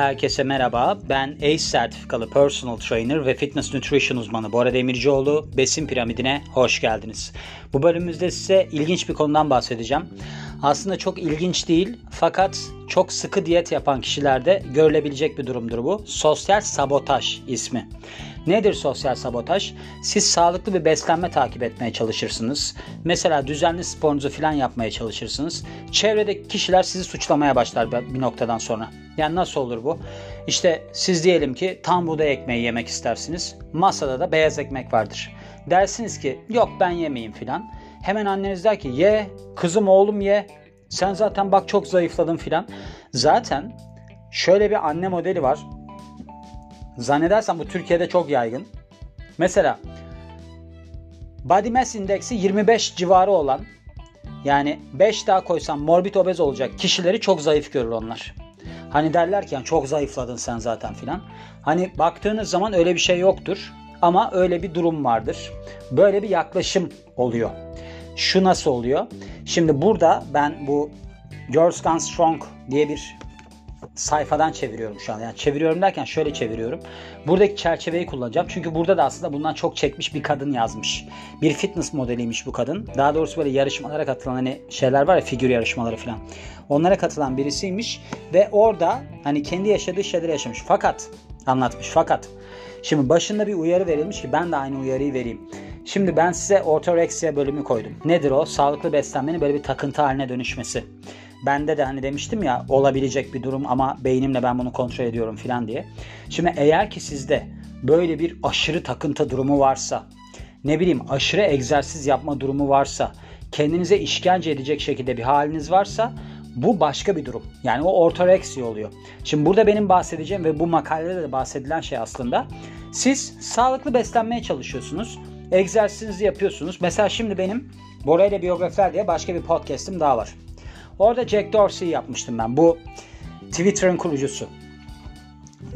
Herkese merhaba. Ben ACE sertifikalı personal trainer ve fitness nutrition uzmanı Bora Demircioğlu. Besin piramidine hoş geldiniz. Bu bölümümüzde size ilginç bir konudan bahsedeceğim. Aslında çok ilginç değil fakat çok sıkı diyet yapan kişilerde görülebilecek bir durumdur bu. Sosyal sabotaj ismi. Nedir sosyal sabotaj? Siz sağlıklı bir beslenme takip etmeye çalışırsınız. Mesela düzenli sporunuzu falan yapmaya çalışırsınız. Çevredeki kişiler sizi suçlamaya başlar bir noktadan sonra. Yani nasıl olur bu? İşte siz diyelim ki tam buğday ekmeği yemek istersiniz. Masada da beyaz ekmek vardır. Dersiniz ki yok ben yemeyeyim filan. Hemen anneniz der ki ye kızım oğlum ye. Sen zaten bak çok zayıfladın filan. Zaten şöyle bir anne modeli var. Zannedersem bu Türkiye'de çok yaygın. Mesela body mass indeksi 25 civarı olan yani 5 daha koysam morbid obez olacak kişileri çok zayıf görür onlar. Hani derler ki yani çok zayıfladın sen zaten filan. Hani baktığınız zaman öyle bir şey yoktur. Ama öyle bir durum vardır. Böyle bir yaklaşım oluyor. Şu nasıl oluyor? Şimdi burada ben bu Girls Gone Strong diye bir sayfadan çeviriyorum şu an. Yani çeviriyorum derken şöyle çeviriyorum. Buradaki çerçeveyi kullanacağım. Çünkü burada da aslında bundan çok çekmiş bir kadın yazmış. Bir fitness modeliymiş bu kadın. Daha doğrusu böyle yarışmalara katılan hani şeyler var ya figür yarışmaları falan. Onlara katılan birisiymiş ve orada hani kendi yaşadığı şeyleri yaşamış. Fakat anlatmış. Fakat şimdi başında bir uyarı verilmiş ki ben de aynı uyarıyı vereyim. Şimdi ben size ortoreksiya bölümü koydum. Nedir o? Sağlıklı beslenmenin böyle bir takıntı haline dönüşmesi. Bende de hani demiştim ya olabilecek bir durum ama beynimle ben bunu kontrol ediyorum filan diye. Şimdi eğer ki sizde böyle bir aşırı takıntı durumu varsa, ne bileyim aşırı egzersiz yapma durumu varsa, kendinize işkence edecek şekilde bir haliniz varsa bu başka bir durum. Yani o ortoreksiya oluyor. Şimdi burada benim bahsedeceğim ve bu makalede de bahsedilen şey aslında siz sağlıklı beslenmeye çalışıyorsunuz. Egzersizinizi yapıyorsunuz. Mesela şimdi benim Bora ile biyografiler diye başka bir podcast'im daha var. Orada Jack Dorsey'i yapmıştım ben. Bu Twitter'ın kurucusu.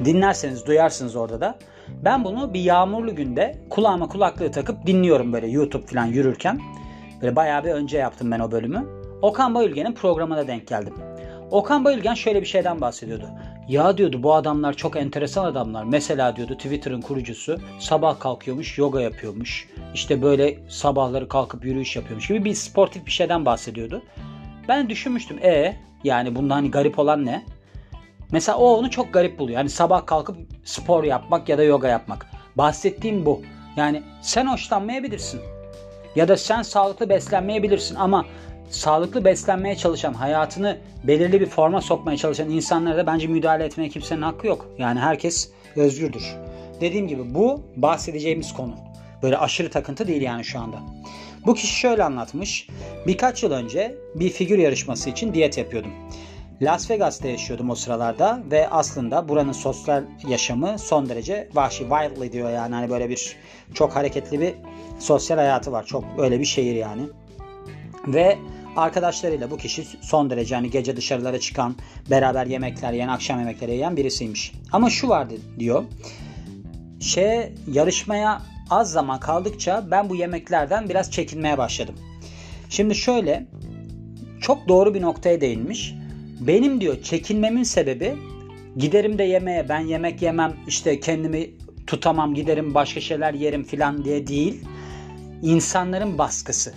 Dinlerseniz duyarsınız orada da. Ben bunu bir yağmurlu günde kulağıma kulaklığı takıp dinliyorum böyle YouTube falan yürürken. Böyle bayağı bir önce yaptım ben o bölümü. Okan Bayülgen'in programına denk geldim. Okan Bayülgen şöyle bir şeyden bahsediyordu. Ya diyordu bu adamlar çok enteresan adamlar. Mesela diyordu Twitter'ın kurucusu sabah kalkıyormuş, yoga yapıyormuş. İşte böyle sabahları kalkıp yürüyüş yapıyormuş gibi bir sportif bir şeyden bahsediyordu. Ben düşünmüştüm e yani bunda hani garip olan ne? Mesela o onu çok garip buluyor. Yani sabah kalkıp spor yapmak ya da yoga yapmak. Bahsettiğim bu. Yani sen hoşlanmayabilirsin. Ya da sen sağlıklı beslenmeyebilirsin ama sağlıklı beslenmeye çalışan, hayatını belirli bir forma sokmaya çalışan insanlara da bence müdahale etmeye kimsenin hakkı yok. Yani herkes özgürdür. Dediğim gibi bu bahsedeceğimiz konu. Böyle aşırı takıntı değil yani şu anda. Bu kişi şöyle anlatmış. Birkaç yıl önce bir figür yarışması için diyet yapıyordum. Las Vegas'ta yaşıyordum o sıralarda ve aslında buranın sosyal yaşamı son derece vahşi, wildly diyor yani hani böyle bir çok hareketli bir sosyal hayatı var. Çok öyle bir şehir yani. Ve arkadaşlarıyla bu kişi son derece hani gece dışarılara çıkan, beraber yemekler yiyen, akşam yemekleri yiyen birisiymiş. Ama şu vardı diyor. Şey yarışmaya az zaman kaldıkça ben bu yemeklerden biraz çekinmeye başladım. Şimdi şöyle çok doğru bir noktaya değinmiş. Benim diyor çekinmemin sebebi giderim de yemeğe ben yemek yemem işte kendimi tutamam giderim başka şeyler yerim filan diye değil. İnsanların baskısı.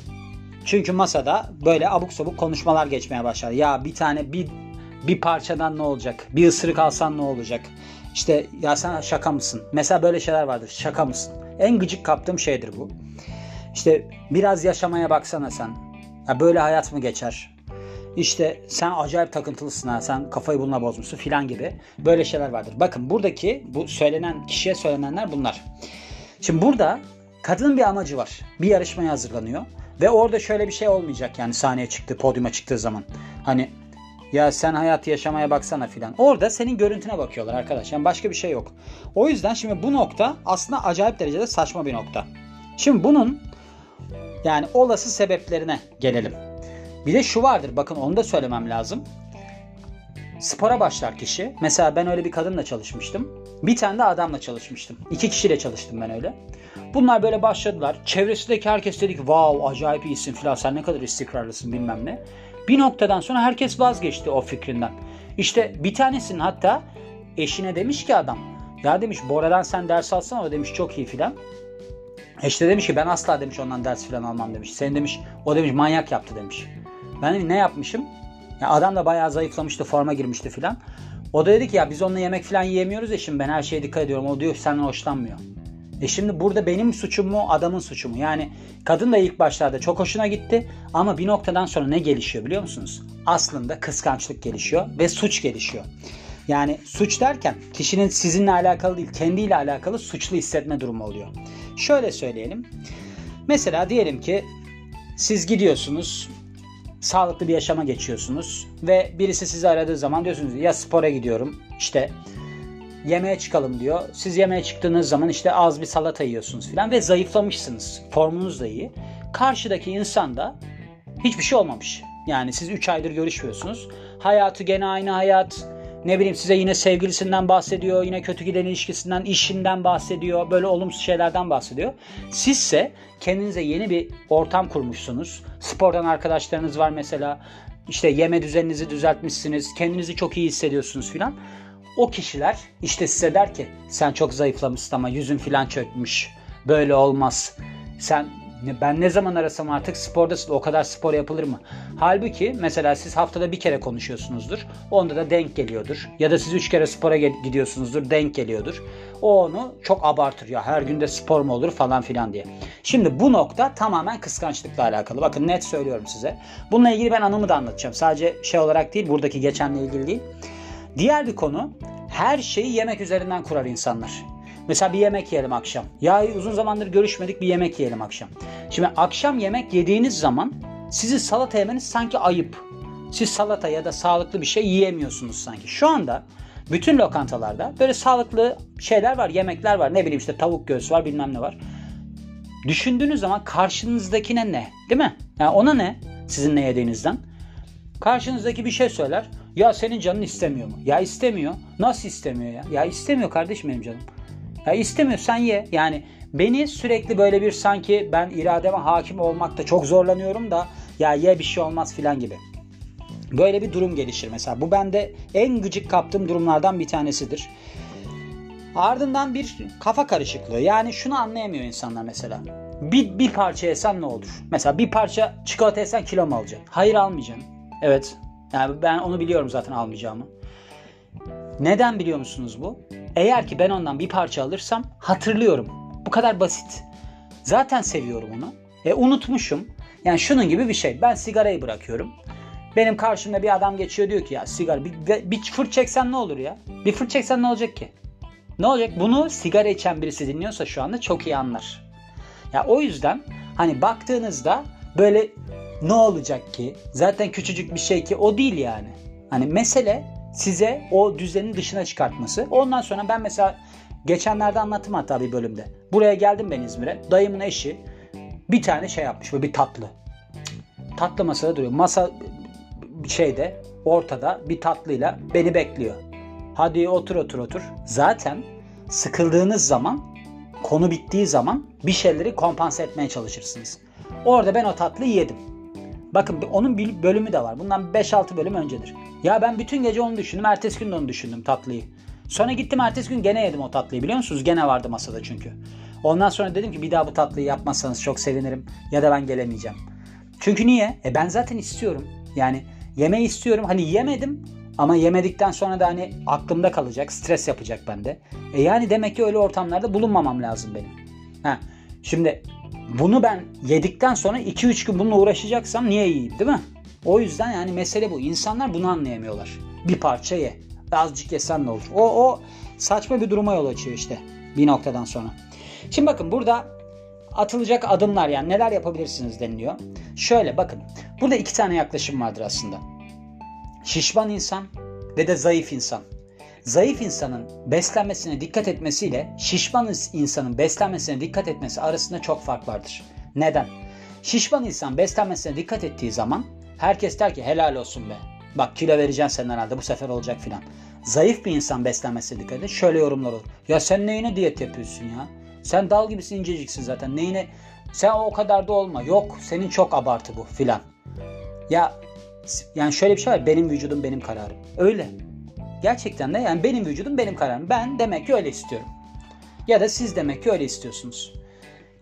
Çünkü masada böyle abuk sabuk konuşmalar geçmeye başlar. Ya bir tane bir bir parçadan ne olacak? Bir ısırık alsan ne olacak? İşte ya sen şaka mısın? Mesela böyle şeyler vardır. Şaka mısın? En gıcık kaptığım şeydir bu. İşte biraz yaşamaya baksana sen. Ya böyle hayat mı geçer? İşte sen acayip takıntılısın ha sen kafayı bununla bozmuşsun filan gibi böyle şeyler vardır. Bakın buradaki bu söylenen kişiye söylenenler bunlar. Şimdi burada kadının bir amacı var. Bir yarışmaya hazırlanıyor. Ve orada şöyle bir şey olmayacak yani sahneye çıktı, podyuma çıktığı zaman. Hani ya sen hayat yaşamaya baksana filan. Orada senin görüntüne bakıyorlar arkadaş. Yani başka bir şey yok. O yüzden şimdi bu nokta aslında acayip derecede saçma bir nokta. Şimdi bunun yani olası sebeplerine gelelim. Bir de şu vardır bakın onu da söylemem lazım. Spora başlar kişi. Mesela ben öyle bir kadınla çalışmıştım. Bir tane de adamla çalışmıştım. İki kişiyle çalıştım ben öyle. Bunlar böyle başladılar. Çevresindeki herkes dedi ki wow acayip iyisin filan sen ne kadar istikrarlısın bilmem ne. Bir noktadan sonra herkes vazgeçti o fikrinden. İşte bir tanesinin hatta eşine demiş ki adam ya demiş Bora'dan sen ders alsana o demiş çok iyi filan. İşte demiş ki ben asla demiş ondan ders filan almam demiş. Sen demiş o demiş manyak yaptı demiş. Ben demiş, ne yapmışım? Ya adam da bayağı zayıflamıştı forma girmişti filan. O da dedi ki ya biz onunla yemek filan yiyemiyoruz ya şimdi ben her şeye dikkat ediyorum. O diyor ki senden hoşlanmıyor. E şimdi burada benim suçum mu adamın suçu mu? Yani kadın da ilk başlarda çok hoşuna gitti ama bir noktadan sonra ne gelişiyor biliyor musunuz? Aslında kıskançlık gelişiyor ve suç gelişiyor. Yani suç derken kişinin sizinle alakalı değil kendiyle alakalı suçlu hissetme durumu oluyor. Şöyle söyleyelim. Mesela diyelim ki siz gidiyorsunuz sağlıklı bir yaşama geçiyorsunuz ve birisi sizi aradığı zaman diyorsunuz ya spora gidiyorum işte yemeğe çıkalım diyor. Siz yemeğe çıktığınız zaman işte az bir salata yiyorsunuz filan ve zayıflamışsınız. Formunuz da iyi. Karşıdaki insan da hiçbir şey olmamış. Yani siz 3 aydır görüşmüyorsunuz. Hayatı gene aynı hayat. Ne bileyim size yine sevgilisinden bahsediyor. Yine kötü giden ilişkisinden, işinden bahsediyor. Böyle olumsuz şeylerden bahsediyor. Sizse kendinize yeni bir ortam kurmuşsunuz. Spordan arkadaşlarınız var mesela. İşte yeme düzeninizi düzeltmişsiniz. Kendinizi çok iyi hissediyorsunuz filan. O kişiler işte size der ki sen çok zayıflamışsın ama yüzün filan çökmüş. Böyle olmaz. Sen ben ne zaman arasam artık spordasın o kadar spor yapılır mı? Halbuki mesela siz haftada bir kere konuşuyorsunuzdur. Onda da denk geliyordur. Ya da siz üç kere spora gidiyorsunuzdur denk geliyordur. O onu çok abartır ya her günde spor mu olur falan filan diye. Şimdi bu nokta tamamen kıskançlıkla alakalı. Bakın net söylüyorum size. Bununla ilgili ben anımı da anlatacağım. Sadece şey olarak değil buradaki geçenle ilgili değil. Diğer bir konu her şeyi yemek üzerinden kurar insanlar. Mesela bir yemek yiyelim akşam. Ya uzun zamandır görüşmedik bir yemek yiyelim akşam. Şimdi akşam yemek yediğiniz zaman sizi salata yemeniz sanki ayıp. Siz salata ya da sağlıklı bir şey yiyemiyorsunuz sanki. Şu anda bütün lokantalarda böyle sağlıklı şeyler var, yemekler var. Ne bileyim işte tavuk göğsü var, bilmem ne var. Düşündüğünüz zaman karşınızdakine ne? Değil mi? Yani ona ne? Sizin ne yediğinizden. Karşınızdaki bir şey söyler. Ya senin canın istemiyor mu? Ya istemiyor. Nasıl istemiyor ya? Ya istemiyor kardeşim benim canım. Ya istemiyor sen ye. Yani beni sürekli böyle bir sanki ben irademe hakim olmakta çok zorlanıyorum da ya ye bir şey olmaz filan gibi. Böyle bir durum gelişir mesela. Bu bende en gıcık kaptığım durumlardan bir tanesidir. Ardından bir kafa karışıklığı. Yani şunu anlayamıyor insanlar mesela. Bir, bir parça yesen ne olur? Mesela bir parça çikolata yesen kilo mu alacaksın? Hayır almayacağım. Evet. Yani ben onu biliyorum zaten almayacağımı. Neden biliyor musunuz bu? Eğer ki ben ondan bir parça alırsam hatırlıyorum. Bu kadar basit. Zaten seviyorum onu. E unutmuşum. Yani şunun gibi bir şey. Ben sigarayı bırakıyorum. Benim karşımda bir adam geçiyor diyor ki ya sigara bir, bir fırt çeksen ne olur ya? Bir fırt çeksen ne olacak ki? Ne olacak? Bunu sigara içen birisi dinliyorsa şu anda çok iyi anlar. Ya o yüzden hani baktığınızda böyle ne olacak ki? Zaten küçücük bir şey ki o değil yani. Hani mesele size o düzenin dışına çıkartması. Ondan sonra ben mesela geçenlerde anlattım hatta bir bölümde. Buraya geldim ben İzmir'e. Dayımın eşi bir tane şey yapmış böyle bir tatlı. Tatlı masada duruyor. Masa şeyde ortada bir tatlıyla beni bekliyor. Hadi otur otur otur. Zaten sıkıldığınız zaman konu bittiği zaman bir şeyleri kompanse etmeye çalışırsınız. Orada ben o tatlıyı yedim. Bakın onun bir bölümü de var. Bundan 5-6 bölüm öncedir. Ya ben bütün gece onu düşündüm. Ertesi gün de onu düşündüm tatlıyı. Sonra gittim ertesi gün gene yedim o tatlıyı biliyor musunuz? Gene vardı masada çünkü. Ondan sonra dedim ki bir daha bu tatlıyı yapmazsanız çok sevinirim. Ya da ben gelemeyeceğim. Çünkü niye? E ben zaten istiyorum. Yani yemeği istiyorum. Hani yemedim ama yemedikten sonra da hani aklımda kalacak. Stres yapacak bende. E yani demek ki öyle ortamlarda bulunmamam lazım benim. Ha. Şimdi bunu ben yedikten sonra 2-3 gün bununla uğraşacaksam niye yiyeyim değil mi? O yüzden yani mesele bu. İnsanlar bunu anlayamıyorlar. Bir parça ye. Azıcık yesen ne olur? O, o saçma bir duruma yol açıyor işte bir noktadan sonra. Şimdi bakın burada atılacak adımlar yani neler yapabilirsiniz deniliyor. Şöyle bakın burada iki tane yaklaşım vardır aslında. Şişman insan ve de zayıf insan. Zayıf insanın beslenmesine dikkat etmesiyle şişman insanın beslenmesine dikkat etmesi arasında çok fark vardır. Neden? Şişman insan beslenmesine dikkat ettiği zaman herkes der ki helal olsun be. Bak kilo vereceksin sen herhalde bu sefer olacak filan. Zayıf bir insan beslenmesine dikkat et. Şöyle yorumlar olur. Ya sen neyine diyet yapıyorsun ya? Sen dal gibisin inceciksin zaten. Neyine sen o kadar da olma. Yok senin çok abartı bu filan. Ya yani şöyle bir şey var. Benim vücudum benim kararım. Öyle. Gerçekten de yani benim vücudum benim kararım. Ben demek ki öyle istiyorum. Ya da siz demek ki öyle istiyorsunuz.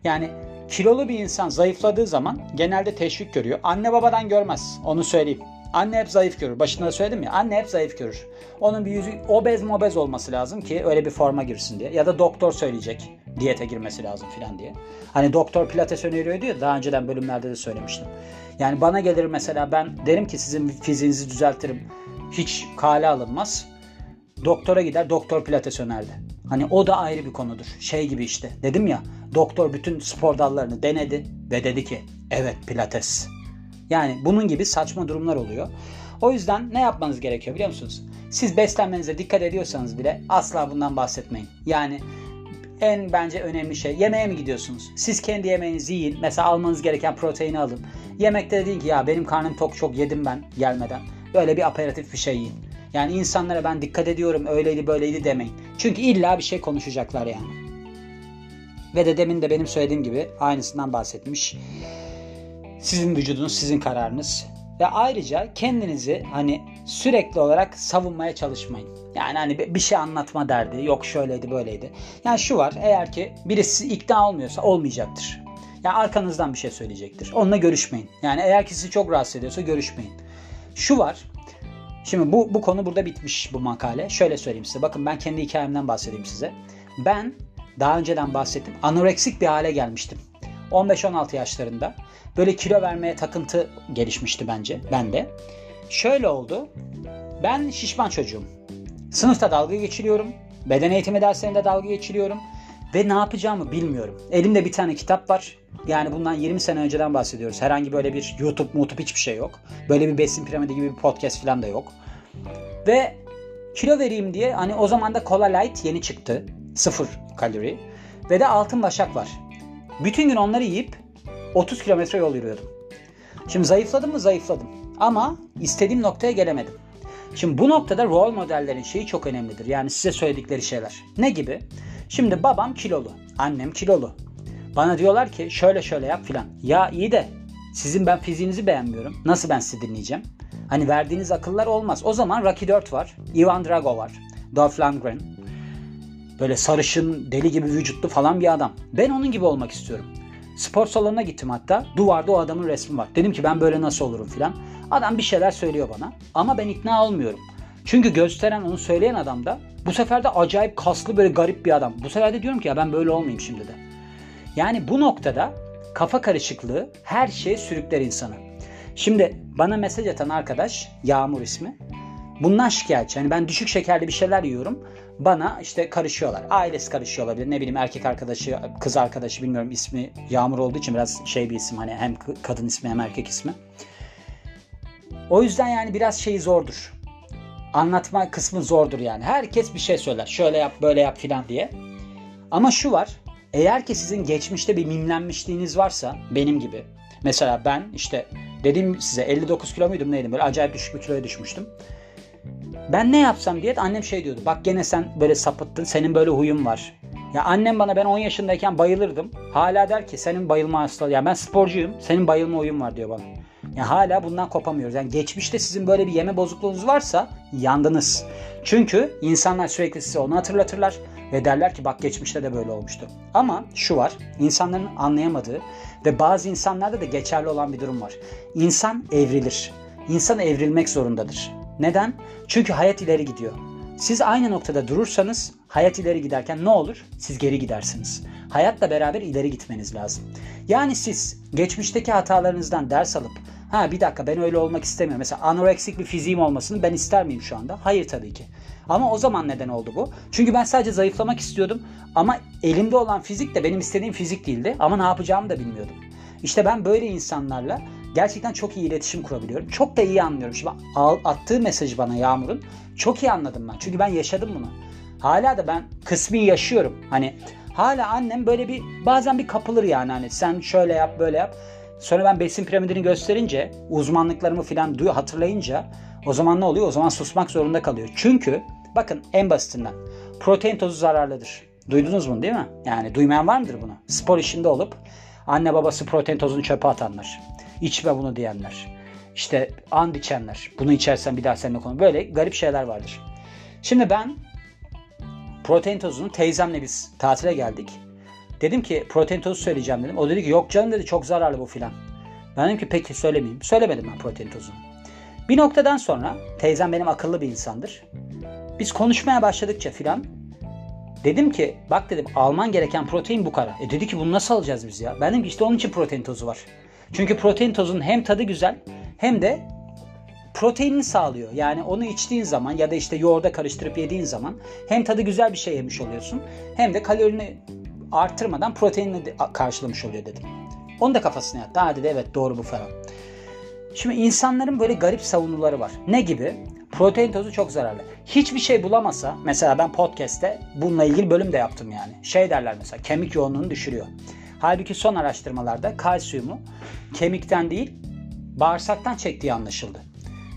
Yani kilolu bir insan zayıfladığı zaman genelde teşvik görüyor. Anne babadan görmez. Onu söyleyeyim. Anne hep zayıf görür. Başında da söyledim ya. Anne hep zayıf görür. Onun bir yüzü obez mobez olması lazım ki öyle bir forma girsin diye. Ya da doktor söyleyecek diyete girmesi lazım filan diye. Hani doktor pilates öneriyor diyor. Daha önceden bölümlerde de söylemiştim. Yani bana gelir mesela ben derim ki sizin fiziğinizi düzeltirim. Hiç kale alınmaz. Doktora gider doktor pilates önerdi. Hani o da ayrı bir konudur. Şey gibi işte dedim ya doktor bütün spor dallarını denedi ve dedi ki evet pilates. Yani bunun gibi saçma durumlar oluyor. O yüzden ne yapmanız gerekiyor biliyor musunuz? Siz beslenmenize dikkat ediyorsanız bile asla bundan bahsetmeyin. Yani en bence önemli şey yemeğe mi gidiyorsunuz? Siz kendi yemeğinizi yiyin. Mesela almanız gereken proteini alın. Yemekte dedin ki ya benim karnım tok çok yedim ben gelmeden. Böyle bir aperatif bir şey yiyin. Yani insanlara ben dikkat ediyorum öyleydi böyleydi demeyin. Çünkü illa bir şey konuşacaklar yani. Ve de demin de benim söylediğim gibi aynısından bahsetmiş. Sizin vücudunuz, sizin kararınız. Ve ayrıca kendinizi hani sürekli olarak savunmaya çalışmayın. Yani hani bir şey anlatma derdi, yok şöyleydi böyleydi. Yani şu var, eğer ki birisi ikna olmuyorsa olmayacaktır. Yani arkanızdan bir şey söyleyecektir. Onunla görüşmeyin. Yani eğer ki sizi çok rahatsız ediyorsa görüşmeyin. Şu var, Şimdi bu, bu konu burada bitmiş bu makale. Şöyle söyleyeyim size. Bakın ben kendi hikayemden bahsedeyim size. Ben daha önceden bahsettim. Anoreksik bir hale gelmiştim. 15-16 yaşlarında. Böyle kilo vermeye takıntı gelişmişti bence. Ben de. Şöyle oldu. Ben şişman çocuğum. Sınıfta dalga geçiriyorum. Beden eğitimi derslerinde dalga geçiriyorum. Ve ne yapacağımı bilmiyorum. Elimde bir tane kitap var. Yani bundan 20 sene önceden bahsediyoruz. Herhangi böyle bir YouTube, YouTube hiçbir şey yok. Böyle bir besin piramidi gibi bir podcast falan da yok. Ve kilo vereyim diye hani o zaman da Cola Light yeni çıktı. Sıfır kalori. Ve de altın başak var. Bütün gün onları yiyip 30 kilometre yol yürüyordum. Şimdi zayıfladım mı zayıfladım. Ama istediğim noktaya gelemedim. Şimdi bu noktada rol modellerin şeyi çok önemlidir. Yani size söyledikleri şeyler. Ne gibi? Şimdi babam kilolu, annem kilolu. Bana diyorlar ki şöyle şöyle yap filan. Ya iyi de sizin ben fiziğinizi beğenmiyorum. Nasıl ben sizi dinleyeceğim? Hani verdiğiniz akıllar olmaz. O zaman Rocky 4 var. Ivan Drago var. Dolph Lundgren. Böyle sarışın, deli gibi vücutlu falan bir adam. Ben onun gibi olmak istiyorum. Spor salonuna gittim hatta. Duvarda o adamın resmi var. Dedim ki ben böyle nasıl olurum filan. Adam bir şeyler söylüyor bana. Ama ben ikna olmuyorum. Çünkü gösteren, onu söyleyen adam da bu sefer de acayip kaslı böyle garip bir adam. Bu sefer de diyorum ki ya ben böyle olmayayım şimdi de. Yani bu noktada kafa karışıklığı her şeye sürükler insanı. Şimdi bana mesaj atan arkadaş Yağmur ismi. Bundan şikayetçi. Yani ben düşük şekerli bir şeyler yiyorum. Bana işte karışıyorlar. Ailesi karışıyor olabilir. Ne bileyim erkek arkadaşı, kız arkadaşı bilmiyorum ismi Yağmur olduğu için biraz şey bir isim. Hani hem kadın ismi hem erkek ismi. O yüzden yani biraz şey zordur. Anlatma kısmı zordur yani. Herkes bir şey söyler. Şöyle yap, böyle yap filan diye. Ama şu var. Eğer ki sizin geçmişte bir mimlenmişliğiniz varsa benim gibi. Mesela ben işte dediğim size 59 kilo muydum neydim böyle acayip düşük bir kiloya düşmüştüm. Ben ne yapsam diye annem şey diyordu. Bak gene sen böyle sapıttın. Senin böyle huyun var. Ya annem bana ben 10 yaşındayken bayılırdım. Hala der ki senin bayılma hastalığı. Ya ben sporcuyum. Senin bayılma huyun var diyor bana. Ya hala bundan kopamıyoruz. Yani geçmişte sizin böyle bir yeme bozukluğunuz varsa yandınız. Çünkü insanlar sürekli size onu hatırlatırlar ve derler ki bak geçmişte de böyle olmuştu. Ama şu var, insanların anlayamadığı ve bazı insanlarda da geçerli olan bir durum var. İnsan evrilir. İnsan evrilmek zorundadır. Neden? Çünkü hayat ileri gidiyor. Siz aynı noktada durursanız hayat ileri giderken ne olur? Siz geri gidersiniz. Hayatla beraber ileri gitmeniz lazım. Yani siz geçmişteki hatalarınızdan ders alıp ha bir dakika ben öyle olmak istemiyorum. Mesela anoreksik bir fiziğim olmasını ben ister miyim şu anda? Hayır tabii ki. Ama o zaman neden oldu bu? Çünkü ben sadece zayıflamak istiyordum ama elimde olan fizik de benim istediğim fizik değildi ama ne yapacağımı da bilmiyordum. İşte ben böyle insanlarla gerçekten çok iyi iletişim kurabiliyorum. Çok da iyi anlıyorum. Şimdi attığı mesajı bana Yağmur'un çok iyi anladım ben. Çünkü ben yaşadım bunu. Hala da ben kısmi yaşıyorum. Hani hala annem böyle bir bazen bir kapılır yani hani sen şöyle yap böyle yap. Sonra ben besin piramidini gösterince uzmanlıklarımı falan hatırlayınca o zaman ne oluyor? O zaman susmak zorunda kalıyor. Çünkü bakın en basitinden protein tozu zararlıdır. Duydunuz bunu değil mi? Yani duymayan var mıdır bunu? Spor işinde olup anne babası protein tozunu çöpe atanlar. İçme bunu diyenler. İşte and içenler. Bunu içersen bir daha seninle konu. Böyle garip şeyler vardır. Şimdi ben protein tozunu teyzemle biz tatile geldik. Dedim ki protein tozu söyleyeceğim dedim. O dedi ki yok canım dedi çok zararlı bu filan. Ben dedim ki peki söylemeyeyim. Söylemedim ben protein tozunu. Bir noktadan sonra teyzem benim akıllı bir insandır. Biz konuşmaya başladıkça filan dedim ki bak dedim alman gereken protein bu kadar. E dedi ki bunu nasıl alacağız biz ya? Ben dedim ki işte onun için protein tozu var. Çünkü protein tozunun hem tadı güzel hem de proteinini sağlıyor. Yani onu içtiğin zaman ya da işte yoğurda karıştırıp yediğin zaman hem tadı güzel bir şey yemiş oluyorsun hem de kalorini arttırmadan proteinini karşılamış oluyor dedim. Onu da kafasına yattı. Ha dedi evet doğru bu falan. Şimdi insanların böyle garip savunuları var. Ne gibi? Protein tozu çok zararlı. Hiçbir şey bulamasa mesela ben podcast'te bununla ilgili bölüm de yaptım yani. Şey derler mesela kemik yoğunluğunu düşürüyor. Halbuki son araştırmalarda kalsiyumu kemikten değil bağırsaktan çektiği anlaşıldı.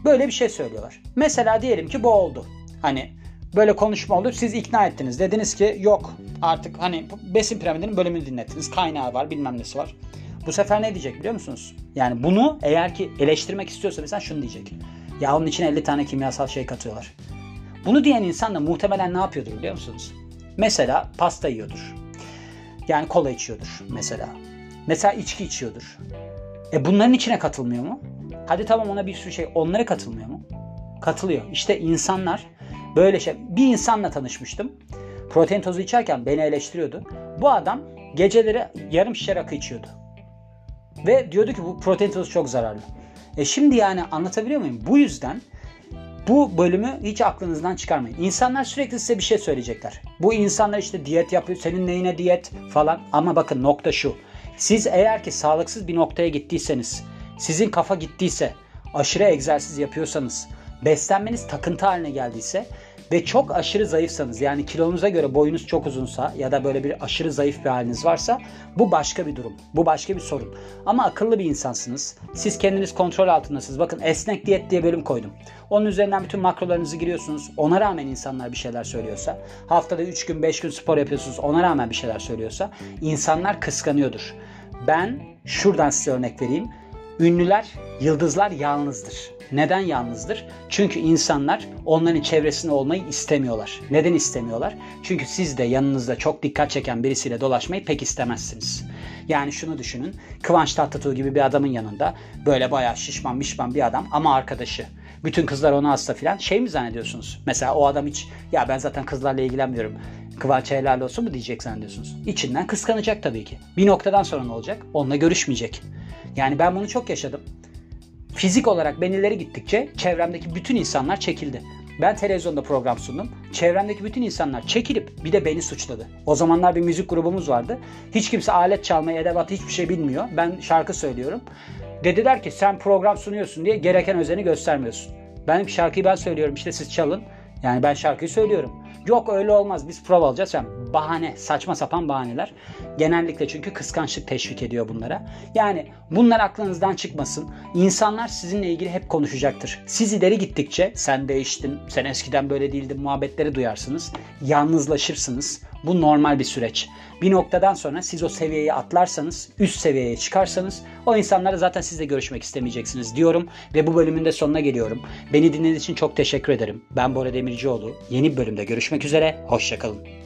Böyle bir şey söylüyorlar. Mesela diyelim ki bu oldu. Hani böyle konuşma olur siz ikna ettiniz. Dediniz ki yok artık hani besin piramidinin bölümünü dinlettiniz. Kaynağı var bilmem nesi var. Bu sefer ne diyecek biliyor musunuz? Yani bunu eğer ki eleştirmek istiyorsa mesela şunu diyecek. Ya onun için 50 tane kimyasal şey katıyorlar. Bunu diyen insan da muhtemelen ne yapıyordur biliyor musunuz? Mesela pasta yiyordur. Yani kola içiyordur mesela. Mesela içki içiyordur. E bunların içine katılmıyor mu? Hadi tamam ona bir sürü şey. Onlara katılmıyor mu? Katılıyor. İşte insanlar böyle şey. Bir insanla tanışmıştım. Protein tozu içerken beni eleştiriyordu. Bu adam geceleri yarım şişe rakı içiyordu. Ve diyordu ki bu protein tozu çok zararlı. E şimdi yani anlatabiliyor muyum? Bu yüzden bu bölümü hiç aklınızdan çıkarmayın. İnsanlar sürekli size bir şey söyleyecekler. Bu insanlar işte diyet yapıyor, senin neyine diyet falan. Ama bakın nokta şu. Siz eğer ki sağlıksız bir noktaya gittiyseniz, sizin kafa gittiyse, aşırı egzersiz yapıyorsanız, beslenmeniz takıntı haline geldiyse ve çok aşırı zayıfsanız yani kilonuza göre boyunuz çok uzunsa ya da böyle bir aşırı zayıf bir haliniz varsa bu başka bir durum. Bu başka bir sorun. Ama akıllı bir insansınız. Siz kendiniz kontrol altındasınız. Bakın esnek diyet diye bölüm koydum. Onun üzerinden bütün makrolarınızı giriyorsunuz. Ona rağmen insanlar bir şeyler söylüyorsa, haftada 3 gün 5 gün spor yapıyorsunuz. Ona rağmen bir şeyler söylüyorsa insanlar kıskanıyordur. Ben şuradan size örnek vereyim. Ünlüler, yıldızlar yalnızdır. Neden yalnızdır? Çünkü insanlar onların çevresinde olmayı istemiyorlar. Neden istemiyorlar? Çünkü siz de yanınızda çok dikkat çeken birisiyle dolaşmayı pek istemezsiniz. Yani şunu düşünün. Kıvanç Tatlıtuğ gibi bir adamın yanında böyle bayağı şişman mişman bir adam ama arkadaşı. Bütün kızlar ona hasta filan. Şey mi zannediyorsunuz? Mesela o adam hiç ya ben zaten kızlarla ilgilenmiyorum. Kıvanç helal olsun mu diyecek zannediyorsunuz. İçinden kıskanacak tabii ki. Bir noktadan sonra ne olacak? Onunla görüşmeyecek. Yani ben bunu çok yaşadım. Fizik olarak ben ileri gittikçe çevremdeki bütün insanlar çekildi. Ben televizyonda program sundum. Çevremdeki bütün insanlar çekilip bir de beni suçladı. O zamanlar bir müzik grubumuz vardı. Hiç kimse alet çalmayı, edevat hiçbir şey bilmiyor. Ben şarkı söylüyorum. Dediler ki sen program sunuyorsun diye gereken özeni göstermiyorsun. Benim şarkıyı ben söylüyorum işte siz çalın. Yani ben şarkıyı söylüyorum. Yok öyle olmaz biz prova alacağız. Yani bahane, saçma sapan bahaneler. Genellikle çünkü kıskançlık teşvik ediyor bunlara. Yani bunlar aklınızdan çıkmasın. İnsanlar sizinle ilgili hep konuşacaktır. Siz ileri gittikçe sen değiştin, sen eskiden böyle değildin muhabbetleri duyarsınız. Yalnızlaşırsınız. Bu normal bir süreç. Bir noktadan sonra siz o seviyeyi atlarsanız, üst seviyeye çıkarsanız o insanlara zaten sizle görüşmek istemeyeceksiniz diyorum ve bu bölümün de sonuna geliyorum. Beni dinlediğiniz için çok teşekkür ederim. Ben Bora Demircioğlu. Yeni bir bölümde görüşmek üzere. Hoşçakalın.